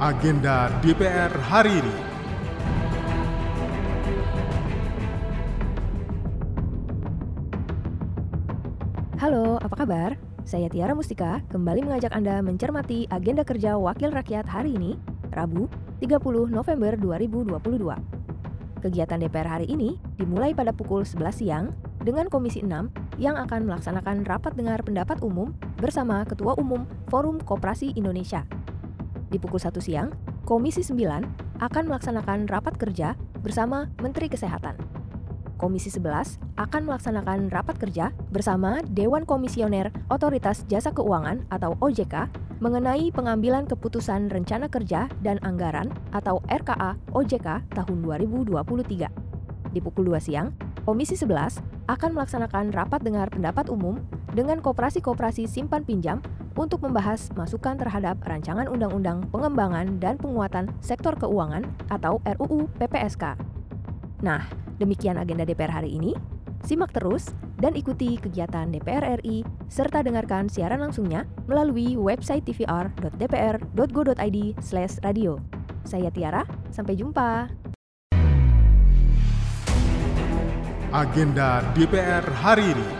agenda DPR hari ini. Halo, apa kabar? Saya Tiara Mustika, kembali mengajak Anda mencermati agenda kerja Wakil Rakyat hari ini, Rabu, 30 November 2022. Kegiatan DPR hari ini dimulai pada pukul 11 siang dengan Komisi 6 yang akan melaksanakan rapat dengar pendapat umum bersama Ketua Umum Forum Koperasi Indonesia. Di pukul 1 siang, Komisi 9 akan melaksanakan rapat kerja bersama Menteri Kesehatan. Komisi 11 akan melaksanakan rapat kerja bersama Dewan Komisioner Otoritas Jasa Keuangan atau OJK mengenai pengambilan keputusan rencana kerja dan anggaran atau RKA OJK tahun 2023. Di pukul 2 siang, Komisi 11 akan melaksanakan rapat dengar pendapat umum dengan koperasi-koperasi simpan pinjam untuk membahas masukan terhadap rancangan undang-undang pengembangan dan penguatan sektor keuangan atau RUU PPSK. Nah, demikian agenda DPR hari ini. Simak terus dan ikuti kegiatan DPR RI serta dengarkan siaran langsungnya melalui website tvr.dpr.go.id/radio. Saya Tiara, sampai jumpa. Agenda DPR hari ini.